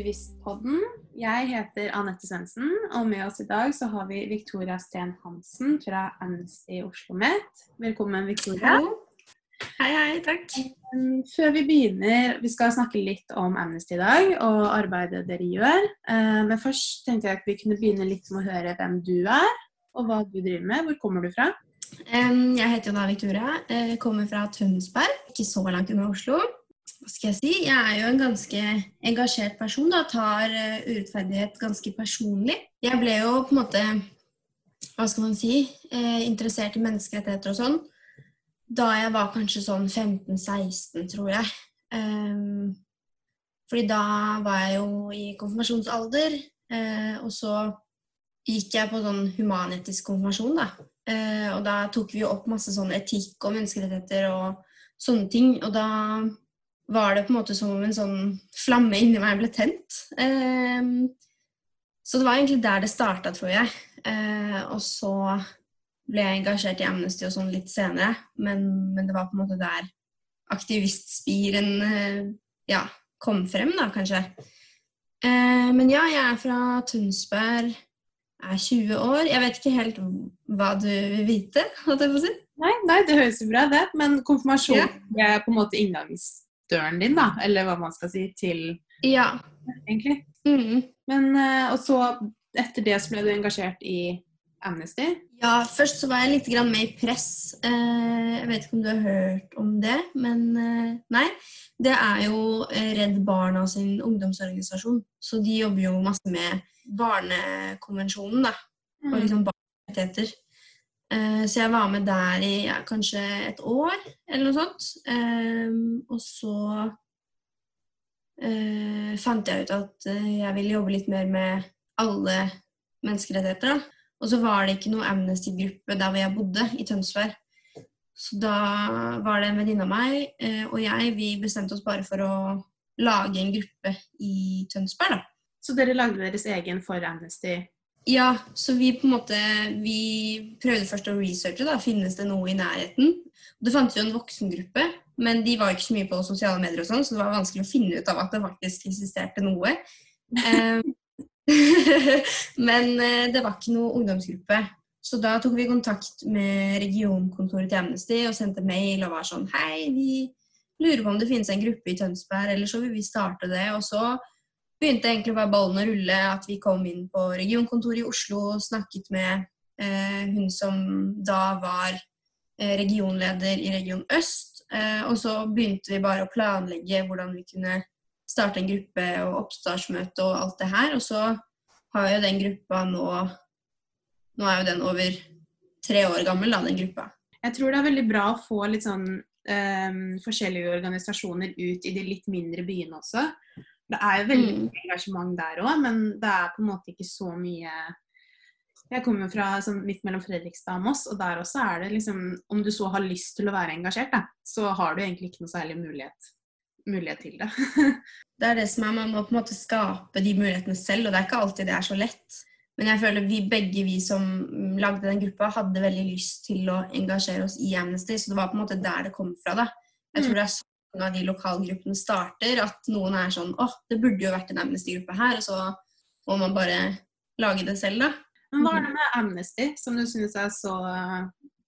Aktivistpodden. Jeg heter Anette Svendsen, og med oss i dag så har vi Victoria Steen Hansen fra Amnesty Oslo Met. Velkommen, Victoria. Hei, hei. Takk. Um, Før vi begynner, vi skal snakke litt om Amnesty i dag og arbeidet dere gjør. Uh, Men først tenkte jeg at vi kunne begynne litt med å høre hvem du er, og hva du driver med. Hvor kommer du fra? Jeg heter jo da Victoria. Jeg Kommer fra Tønsberg, ikke så langt unna Oslo. Hva skal jeg si? Jeg er jo en ganske engasjert person. da, Tar eh, urettferdighet ganske personlig. Jeg ble jo på en måte, hva skal man si, eh, interessert i menneskerettigheter og sånn da jeg var kanskje sånn 15-16, tror jeg. Em, fordi da var jeg jo i konfirmasjonsalder, eh, og så gikk jeg på sånn humanetisk konfirmasjon, da. Og da tok vi jo opp masse sånn etikk og menneskerettigheter og sånne ting. Og da var det på en måte som om en sånn flamme inni meg ble tent. Eh, så det var egentlig der det starta, tror jeg. Eh, og så ble jeg engasjert i Amnesty og sånn litt senere, men, men det var på en måte der aktivistspiren eh, ja, kom frem, da, kanskje. Eh, men ja, jeg er fra Tønsberg, er 20 år. Jeg vet ikke helt hva du vil vite, holdt jeg på å si. Nei, nei, det høres jo bra det, men konfirmasjon Ja. er på en måte inngangsdøren din, da. Eller hva man skal si, til Ja. egentlig. Mm. Men, eh, og så etter det så ble du engasjert i Amnesty. Ja, først så var jeg litt med i press. Eh, jeg vet ikke om du har hørt om det, men eh, nei. Det er jo Redd Barna sin ungdomsorganisasjon, så de jobber jo masse med Barnekonvensjonen, da. Og liksom barnerettigheter. Eh, så jeg var med der i ja, kanskje et år, eller noe sånt. Eh, og så eh, fant jeg ut at eh, jeg ville jobbe litt mer med alle menneskerettigheter. Og så var det ikke noe Amnesty-gruppe der hvor jeg bodde, i Tønsberg. Så da var det en venninne av meg eh, og jeg, vi bestemte oss bare for å lage en gruppe i Tønsberg, da. Så dere lagde deres egen for Amnesty. Ja, så vi på en måte Vi prøvde først å researche, da. Finnes det noe i nærheten? Det fantes jo en voksengruppe, men de var ikke så mye på sosiale medier og sånn, så det var vanskelig å finne ut av at det faktisk eksisterte noe. Eh, men eh, det var ikke noe ungdomsgruppe. Så da tok vi kontakt med regionkontoret til Amnesty og sendte mail og var sånn Hei, vi lurer på om det finnes en gruppe i Tønsberg, eller så vil vi starte det. Og så begynte egentlig bare ballen å rulle, at vi kom inn på regionkontoret i Oslo, og snakket med eh, hun som da var eh, regionleder i Region Øst. Eh, og så begynte vi bare å planlegge hvordan vi kunne starte en gruppe og oppstartsmøte og alt det her. Og så har jo den gruppa nå Nå er jo den over tre år gammel, da, den gruppa. Jeg tror det er veldig bra å få litt sånn Um, forskjellige organisasjoner ut i de litt mindre byene også. Det er jo veldig Mm. engasjement der òg, men det er på en måte ikke så mye Jeg kommer jo fra sånn, midt mellom Fredrikstad og Moss, og der også er det liksom Om du så har lyst til å være engasjert, da, så har du egentlig ikke noe særlig mulighet, mulighet til det. Det er det som er, Man må på en måte skape de mulighetene selv, og det er ikke alltid det er så lett. Men jeg føler vi begge vi som mm, lagde den gruppa, hadde veldig lyst til å engasjere oss i Amnesty, så det var på en måte der det kom fra. da. Jeg tror det er sånn av de lokalgruppene starter, at noen er sånn åh, det burde jo vært en Amnesty-gruppe her, og så må man bare lage det selv, da. Men hva er det med Amnesty som du synes er så,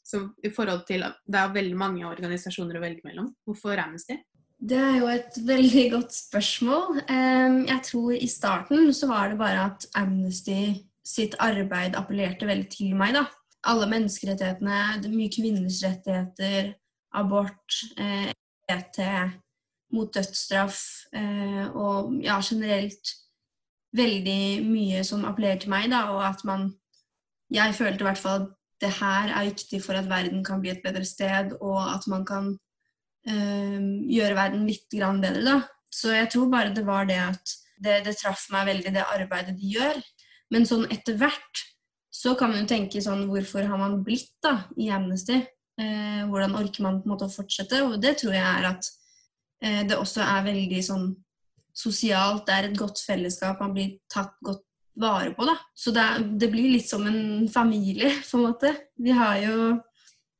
så i forhold til Det er veldig mange organisasjoner å velge mellom. Hvorfor Amnesty? Det er jo et veldig godt spørsmål. Jeg tror i starten så var det bare at Amnesty sitt arbeid appellerte veldig til meg, da. Alle menneskerettighetene, er mye kvinners rettigheter, abort, eh, mot dødsstraff eh, og ja, generelt veldig mye som appellerer til meg, da, og at man Jeg følte i hvert fall at det her er viktig for at verden kan bli et bedre sted, og at man kan eh, gjøre verden litt bedre, da. Så jeg tror bare det var det at det, det traff meg veldig, det arbeidet de gjør. Men sånn etter hvert så kan man jo tenke sånn Hvorfor har man blitt da i Amnesty? Eh, hvordan orker man på en måte å fortsette? Og det tror jeg er at eh, det også er veldig sånn sosialt. Det er et godt fellesskap. Man blir tatt godt vare på, da. Så det, er, det blir litt som en familie, på en måte. Vi har jo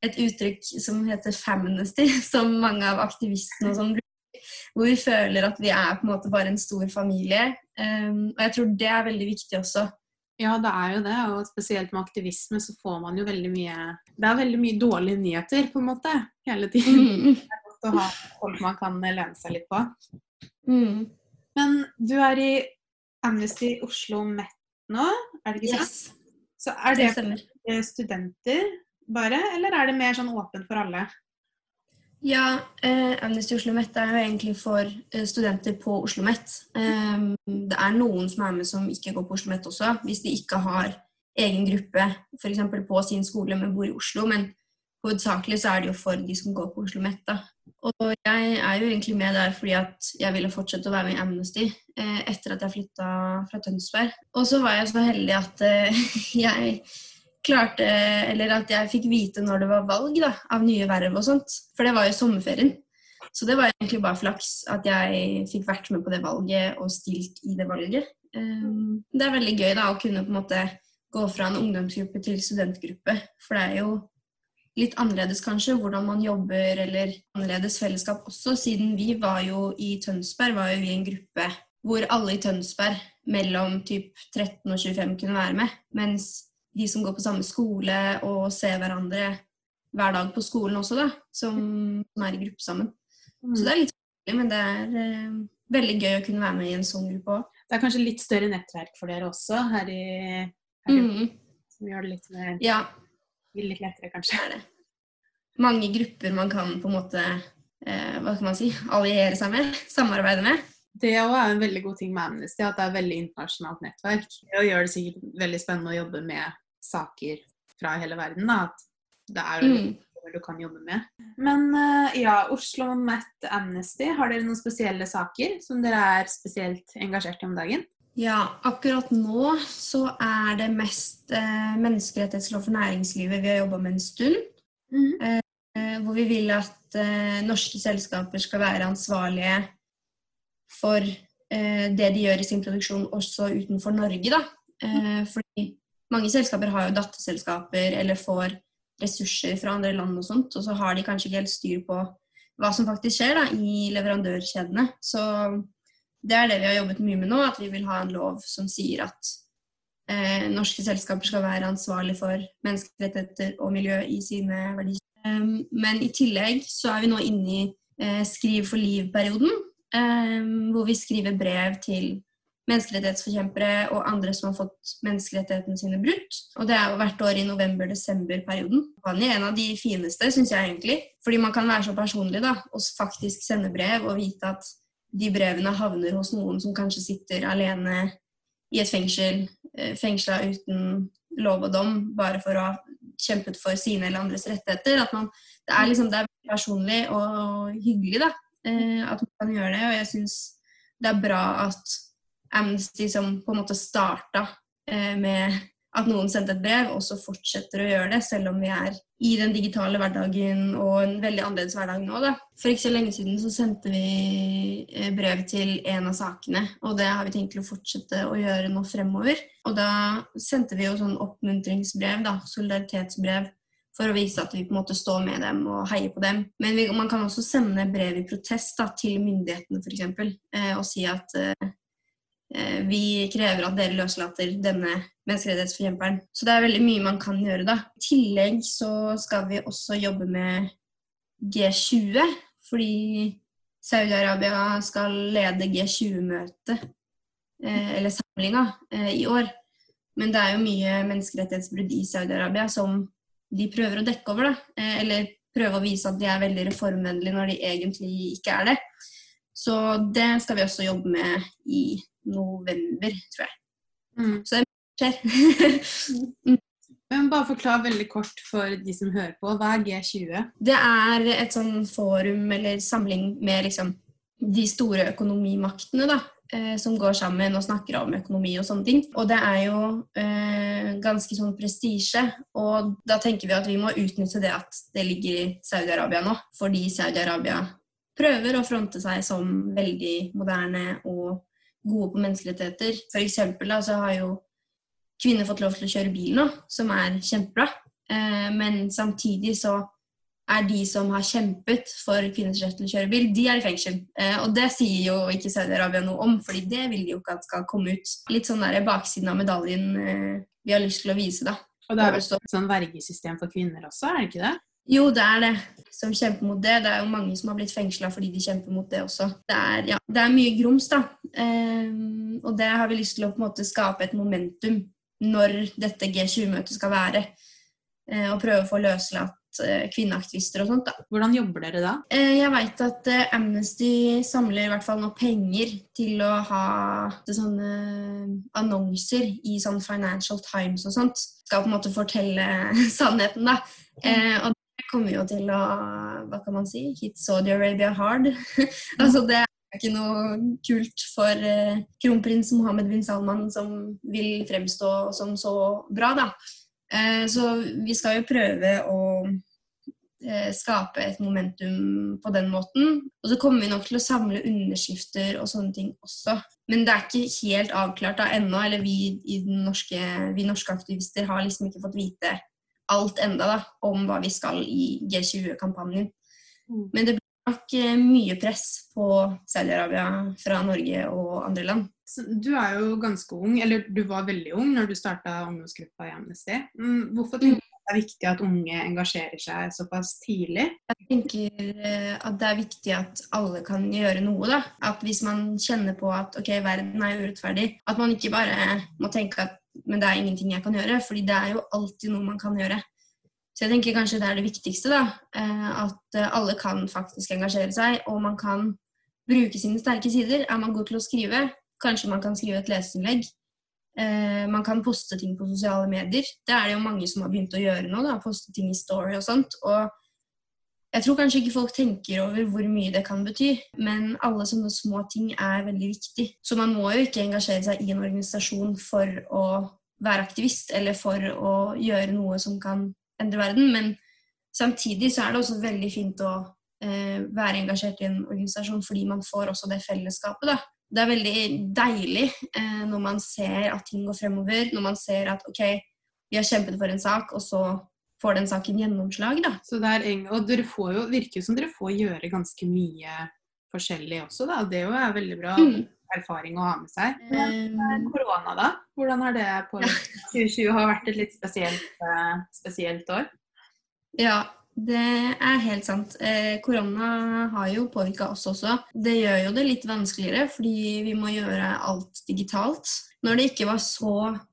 et uttrykk som heter 'famnesty', som mange av aktivistene og sånn bruker. hvor vi føler at vi er på en måte bare en stor familie. Um, og jeg tror det er veldig viktig også. Ja, det er jo det. Og spesielt med aktivisme så får man jo veldig mye Det er veldig mye dårlige nyheter, på en måte, hele tiden. Mm. Det er godt å ha folk man kan lene seg litt på. Mm. Men du er i Amnesty Oslo Met nå, er det ikke sant? Yes. Så er det, det studenter bare, eller er det mer sånn åpent for alle? Ja, eh, Amnesty Oslo Met er jo egentlig for eh, studenter på Oslo Met. Eh, det er noen som er med som ikke går på Oslo Met også, hvis de ikke har egen gruppe f.eks. på sin skole, men bor i Oslo. Men hovedsakelig så er det jo for de som går på Oslo Met. da. Og jeg er jo egentlig med der fordi at jeg ville fortsette å være med i Amnesty eh, etter at jeg flytta fra Tønsberg. Og så var jeg så heldig at eh, jeg klarte Eller at jeg fikk vite når det var valg da, av nye verv og sånt. For det var jo sommerferien. Så det var egentlig bare flaks at jeg fikk vært med på det valget og stilt i det valget. Um, det er veldig gøy da å kunne på en måte gå fra en ungdomsgruppe til studentgruppe. For det er jo litt annerledes kanskje hvordan man jobber, eller annerledes fellesskap også, siden vi var jo i Tønsberg var jo vi en gruppe hvor alle i Tønsberg mellom typ 13 og 25 kunne være med. Mens de som går på samme skole og ser hverandre hver dag på skolen også, da, som, som er i gruppe sammen. Mm. Så det er litt vanskelig, men det er eh, veldig gøy å kunne være med i en sånn gruppe òg. Det er kanskje litt større nettverk for dere også her i, her i mm. Som gjør det litt, mer, ja. litt lettere, kanskje. Det er det. Mange grupper man kan på en måte eh, hva kan man si, alliere seg med, samarbeide med. Det er en veldig god ting med Amnesty, at det er veldig internasjonalt nettverk. Det gjør det sikkert veldig spennende å jobbe med saker fra hele verden. Da. At det er mm. du kan jobbe med. Men uh, ja, Oslo Met Amnesty, har dere noen spesielle saker som dere er spesielt engasjert i om dagen? Ja, akkurat nå så er det mest eh, menneskerettighetslov for næringslivet vi har jobba med en stund. Mm. Eh, hvor vi vil at eh, norske selskaper skal være ansvarlige for eh, det de gjør i sin produksjon også utenfor Norge. Da. Eh, fordi mange selskaper har jo datterselskaper eller får ressurser fra andre land og sånt, og så har de kanskje ikke helt styr på hva som faktisk skjer da, i leverandørkjedene. Så det er det vi har jobbet mye med nå, at vi vil ha en lov som sier at eh, norske selskaper skal være ansvarlig for menneskerettigheter og miljø i sine verdier. Um, men i tillegg så er vi nå inne i eh, Skriv for liv-perioden, um, hvor vi skriver brev til menneskerettighetsforkjempere og andre som har fått menneskerettighetene sine brutt. Og det er jo hvert år i november-desember-perioden. Han er en av de fineste, syns jeg egentlig. Fordi man kan være så personlig da, og faktisk sende brev og vite at de brevene havner hos noen som kanskje sitter alene i et fengsel, eh, fengsla uten lov og dom, bare for å ha kjempet for sine eller andres rettigheter. At man, det er liksom, det er personlig og hyggelig da, eh, at man kan gjøre det. Og jeg syns det er bra at Amnesty som på en måte starta eh, med at noen sendte et brev, og så fortsetter å gjøre det, selv om vi er i den digitale hverdagen og en veldig annerledes hverdag nå. Da. For ikke så lenge siden så sendte vi eh, brev til en av sakene, og det har vi tenkt å fortsette å gjøre nå fremover. Og da sendte vi jo sånn oppmuntringsbrev, da, solidaritetsbrev, for å vise at vi på en måte står med dem og heier på dem. Men vi, man kan også sende brev i protest da, til myndighetene f.eks. Eh, og si at eh, vi krever at dere løslater denne menneskerettighetsforkjemperen. Så det er veldig mye man kan gjøre, da. I tillegg så skal vi også jobbe med G20, fordi Saudi-Arabia skal lede G20-møtet, eh, eller samlinga, eh, i år. Men det er jo mye menneskerettighetsbrudd i Saudi-Arabia som de prøver å dekke over, da. Eller prøve å vise at de er veldig reformvennlige når de egentlig ikke er det. Så det skal vi også jobbe med i november, tror jeg. Mm. Så det skjer. mm. Men bare forklar veldig kort for de som hører på. Hva er G20? Det er et sånn forum eller samling med liksom de store økonomimaktene, da. Eh, som går sammen og snakker om økonomi og sånne ting. Og det er jo eh, ganske sånn prestisje. Og da tenker vi at vi må utnytte det at det ligger i Saudi-Arabia nå. Fordi Saudi-Arabia prøver å fronte seg som veldig moderne og gode på menneskerettigheter. For eksempel da, så har jo kvinner fått lov til å kjøre bil nå, som er kjempebra. Eh, men samtidig så er de som har kjempet for kvinners rett til å kjøre bil, de er i fengsel. Eh, og det sier jo ikke Saudi-Arabia noe om, fordi det vil de jo ikke at skal komme ut. Litt sånn der baksiden av medaljen eh, vi har lyst til å vise, da. Og det er vel et sånn vergesystem for kvinner også, er det ikke det? Jo, det er det. Som kjemper mot det. Det er jo mange som har blitt fengsla fordi de kjemper mot det også. Det er, ja, det er mye grums, da. Um, og det har vi lyst til å på en måte skape et momentum når dette G20-møtet skal være. Uh, og prøve å få løslatt uh, kvinneaktivister og sånt. da. Hvordan jobber dere da? Uh, jeg veit at Amnesty samler i hvert fall nå penger til å ha sånne annonser i sånn Financial Times og sånt. Skal på en måte fortelle sannheten, da. og kommer jo til å hva kan man si, hit Saudi Arabia hard. altså det er ikke noe kult for uh, kronprins Mohammed bin Salman som vil fremstå som så bra, da. Uh, så vi skal jo prøve å uh, skape et momentum på den måten. Og så kommer vi nok til å samle underskrifter og sånne ting også. Men det er ikke helt avklart da ennå. Eller vi, norske, vi norske aktivister har liksom ikke fått vite alt enda da, om hva vi skal i G20-kampanjen. Mm. Men det blir nok eh, mye press på Saudi-Arabia fra Norge og andre land. Du er jo ganske ung, eller du var veldig ung når du starta ungdomsgruppa i Amnesty. Mm, hvorfor tenker du det er viktig at unge engasjerer seg såpass tidlig? Jeg tenker eh, at det er viktig at alle kan gjøre noe. da. At Hvis man kjenner på at ok, verden er urettferdig, at man ikke bare må tenke at men det er ingenting jeg kan gjøre. fordi det er jo alltid noe man kan gjøre. Så jeg tenker kanskje det er det viktigste. da, eh, At eh, alle kan faktisk engasjere seg, og man kan bruke sine sterke sider. Er man god til å skrive, kanskje man kan skrive et leserinnlegg. Eh, man kan poste ting på sosiale medier. Det er det jo mange som har begynt å gjøre nå. da, Poste ting i Story og sånt. og jeg tror kanskje ikke folk tenker over hvor mye det kan bety, men alle sånne små ting er veldig viktig. Så man må jo ikke engasjere seg i en organisasjon for å være aktivist eller for å gjøre noe som kan endre verden, men samtidig så er det også veldig fint å eh, være engasjert i en organisasjon fordi man får også det fellesskapet, da. Det er veldig deilig eh, når man ser at ting går fremover, når man ser at OK, vi har kjempet for en sak, og så får den saken gjennomslag. Da. Så det er, og dere får jo, virker som dere får gjøre ganske mye forskjellig også, da. Det er jo veldig bra mm. erfaring å ha med seg. Men korona, da? Hvordan har det på 2020 har vært et litt spesielt, eh, spesielt år? Ja, det er helt sant. Eh, korona har jo påvirka oss også. Det gjør jo det litt vanskeligere, fordi vi må gjøre alt digitalt. Når det ikke var så Eh,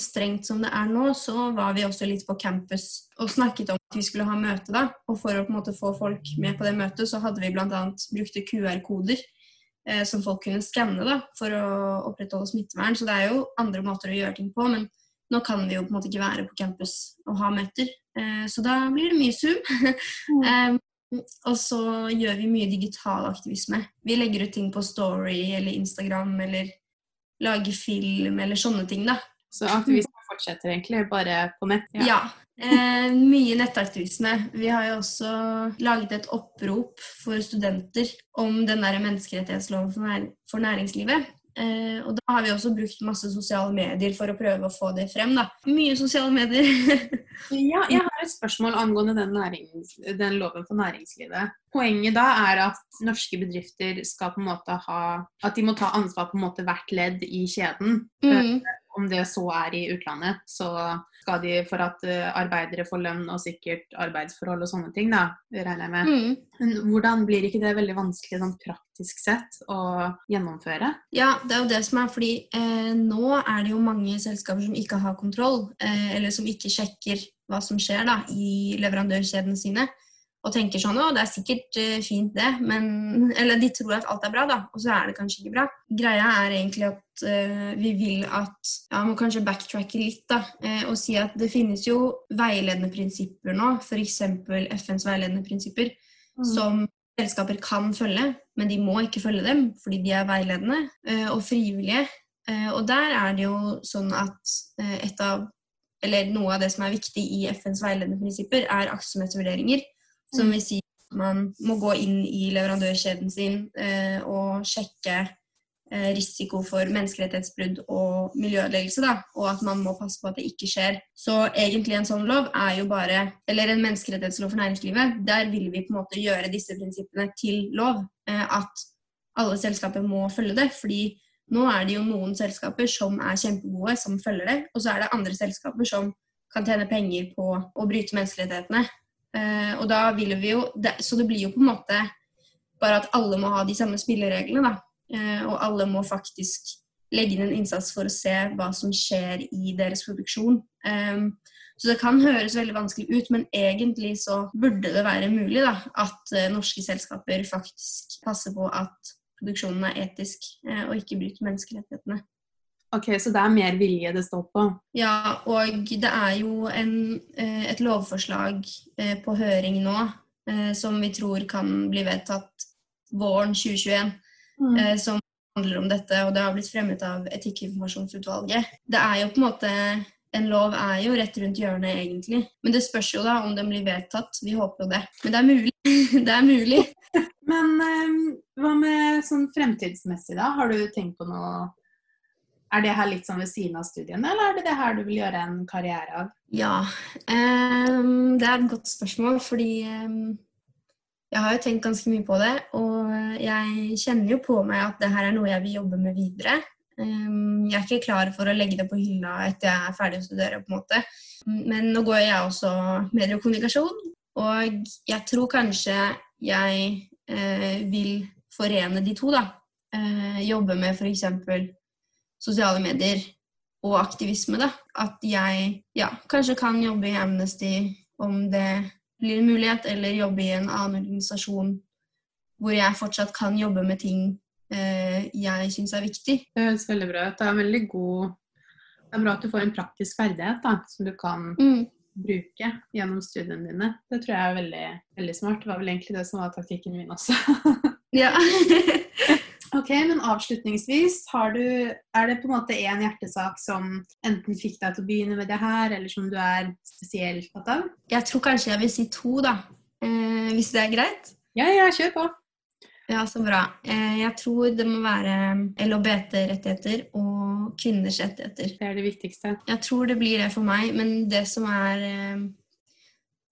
strengt som det er nå, så var vi også litt på campus og snakket om at vi skulle ha møte. da, og For å på en måte få folk med på det møtet, så hadde vi bl.a. brukte QR-koder eh, som folk kunne skanne da, for å opprettholde smittevern. Så det er jo andre måter å gjøre ting på. Men nå kan vi jo på en måte ikke være på campus og ha møter. Eh, så da blir det mye Zoom. Mm. um, og så gjør vi mye digital aktivisme. Vi legger ut ting på Story eller Instagram eller lager film eller sånne ting. da. Så aktivisme fortsetter egentlig, bare på nett? Ja. ja. Eh, mye nettaktivisme. Vi har jo også laget et opprop for studenter om den der menneskerettighetsloven for, nær for næringslivet. Eh, og da har vi også brukt masse sosiale medier for å prøve å få det frem. da. Mye sosiale medier. ja, jeg har et spørsmål angående den, nærings, den, loven for næringslivet. Poenget da er at norske bedrifter skal på en måte ha At de må ta ansvar på en måte hvert ledd i kjeden. Mm om det så er i utlandet, så skal de for at uh, arbeidere får lønn og sikkert arbeidsforhold og sånne ting, da, regner jeg med. Mm. Men hvordan blir ikke det veldig vanskelig sånn praktisk sett å gjennomføre? Ja, det er jo det som er fordi eh, nå er det jo mange selskaper som ikke har kontroll, eh, eller som ikke sjekker hva som skjer da, i leverandørkjedene sine og tenker sånn Å, det er sikkert uh, fint, det, men Eller de tror at alt er bra, da, og så er det kanskje ikke bra. Greia er egentlig at uh, vi vil at Ja, må kanskje backtracke litt, da, uh, og si at det finnes jo veiledende prinsipper nå, f.eks. FNs veiledende prinsipper, mm. som selskaper kan følge, men de må ikke følge dem fordi de er veiledende og frivillige. Og der er det jo sånn at et av eller noe av det som er viktig i FNs veiledende prinsipper, er aktsomhetsvurderinger. Som vil si at man må gå inn i leverandørkjeden sin eh, og sjekke eh, risiko for menneskerettighetsbrudd og miljøødeleggelse, da, og at man må passe på at det ikke skjer. Så egentlig en sånn lov er jo bare Eller en menneskerettighetslov for næringslivet, der vil vi på en måte gjøre disse prinsippene til lov. Eh, at alle selskaper må følge det. fordi nå er det jo noen selskaper som er kjempegode, som følger det, og så er det andre selskaper som kan tjene penger på å bryte menneskerettighetene. Uh, og da vil vi jo, Så det blir jo på en måte bare at alle må ha de samme spillereglene, da. Uh, og alle må faktisk legge inn en innsats for å se hva som skjer i deres produksjon. Um, så det kan høres veldig vanskelig ut, men egentlig så burde det være mulig da, at norske selskaper faktisk passer på at produksjonen er etisk og ikke bryter menneskerettighetene. Ok, Så det er mer vilje det står på? Ja, og det er jo en, eh, et lovforslag eh, på høring nå eh, som vi tror kan bli vedtatt våren 2021. Mm. Som handler om dette, og det har blitt fremmet av Etikkinformasjonsutvalget. Det er jo på en måte en lov er jo rett rundt hjørnet, egentlig. Men det spørs jo da om den blir vedtatt. Vi håper jo det. Men det er mulig. det er mulig. Men um, hva med sånn fremtidsmessig, da? Har du tenkt på noe er det her litt sånn ved siden av studiene, eller er det det her du vil gjøre en karriere av? Ja, um, det er et godt spørsmål, fordi um, jeg har jo tenkt ganske mye på det. Og jeg kjenner jo på meg at det her er noe jeg vil jobbe med videre. Jeg er ikke klar for å legge det på hylla etter jeg er ferdig å studere, på en måte. Men nå går jeg også medier og jeg tror kanskje jeg vil forene de to, da. Uh, jobbe med f.eks sosiale medier og aktivisme. da. At jeg ja, kanskje kan jobbe i Amnesty om det blir en mulighet, eller jobbe i en annen organisasjon hvor jeg fortsatt kan jobbe med ting eh, jeg syns er viktig. Det høres veldig bra ut. Det er veldig god Det er bra at du får en praktisk ferdighet da, som du kan mm. Bruke gjennom studiene dine. Det tror jeg er veldig, veldig smart. Det var vel egentlig det som var taktikken min også. ja. Ok, men avslutningsvis, du, er det på en måte én hjertesak som enten fikk deg til å begynne med det her, eller som du er spesielt opptatt av? Jeg tror kanskje jeg vil si to, da. Eh, hvis det er greit? Ja, ja, kjør på. Ja, så bra. Eh, jeg tror det må være LHBT-rettigheter og kvinners rettigheter. Det er det viktigste. Jeg tror det blir det for meg, men det som er eh,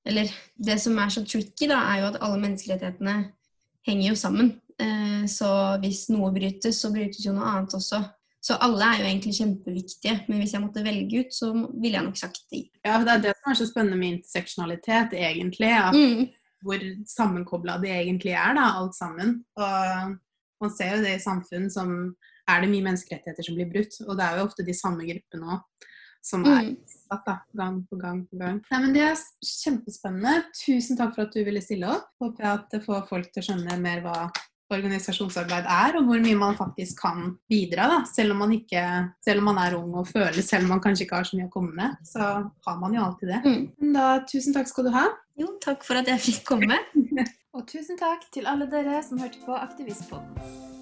Eller det som er så tricky, da, er jo at alle menneskerettighetene henger jo sammen. Eh, så hvis noe brytes, så brytes jo noe annet også. Så alle er jo egentlig kjempeviktige, men hvis jeg måtte velge ut, så ville jeg nok sagt de. Ja, det er det som er så spennende med interseksjonalitet, egentlig. At mm. Hvor sammenkobla det egentlig er, da, alt sammen. Og man ser jo det i samfunn som er det mye menneskerettigheter som blir brutt. Og det er jo ofte de samme gruppene òg som er mm. satt da, gang på gang på gang. Nei, men Det er kjempespennende. Tusen takk for at du ville stille opp. Håper jeg at det får folk til å skjønne mer hva organisasjonsarbeid er, og hvor mye man faktisk kan bidra. Da. Selv, om man ikke, selv om man er ung og føler, selv om man kanskje ikke har så mye å komme med, så har man jo alltid det. Mm. Da, tusen takk skal du ha. Jo, takk for at jeg fikk komme. og tusen takk til alle dere som hørte på Aktivistpodden.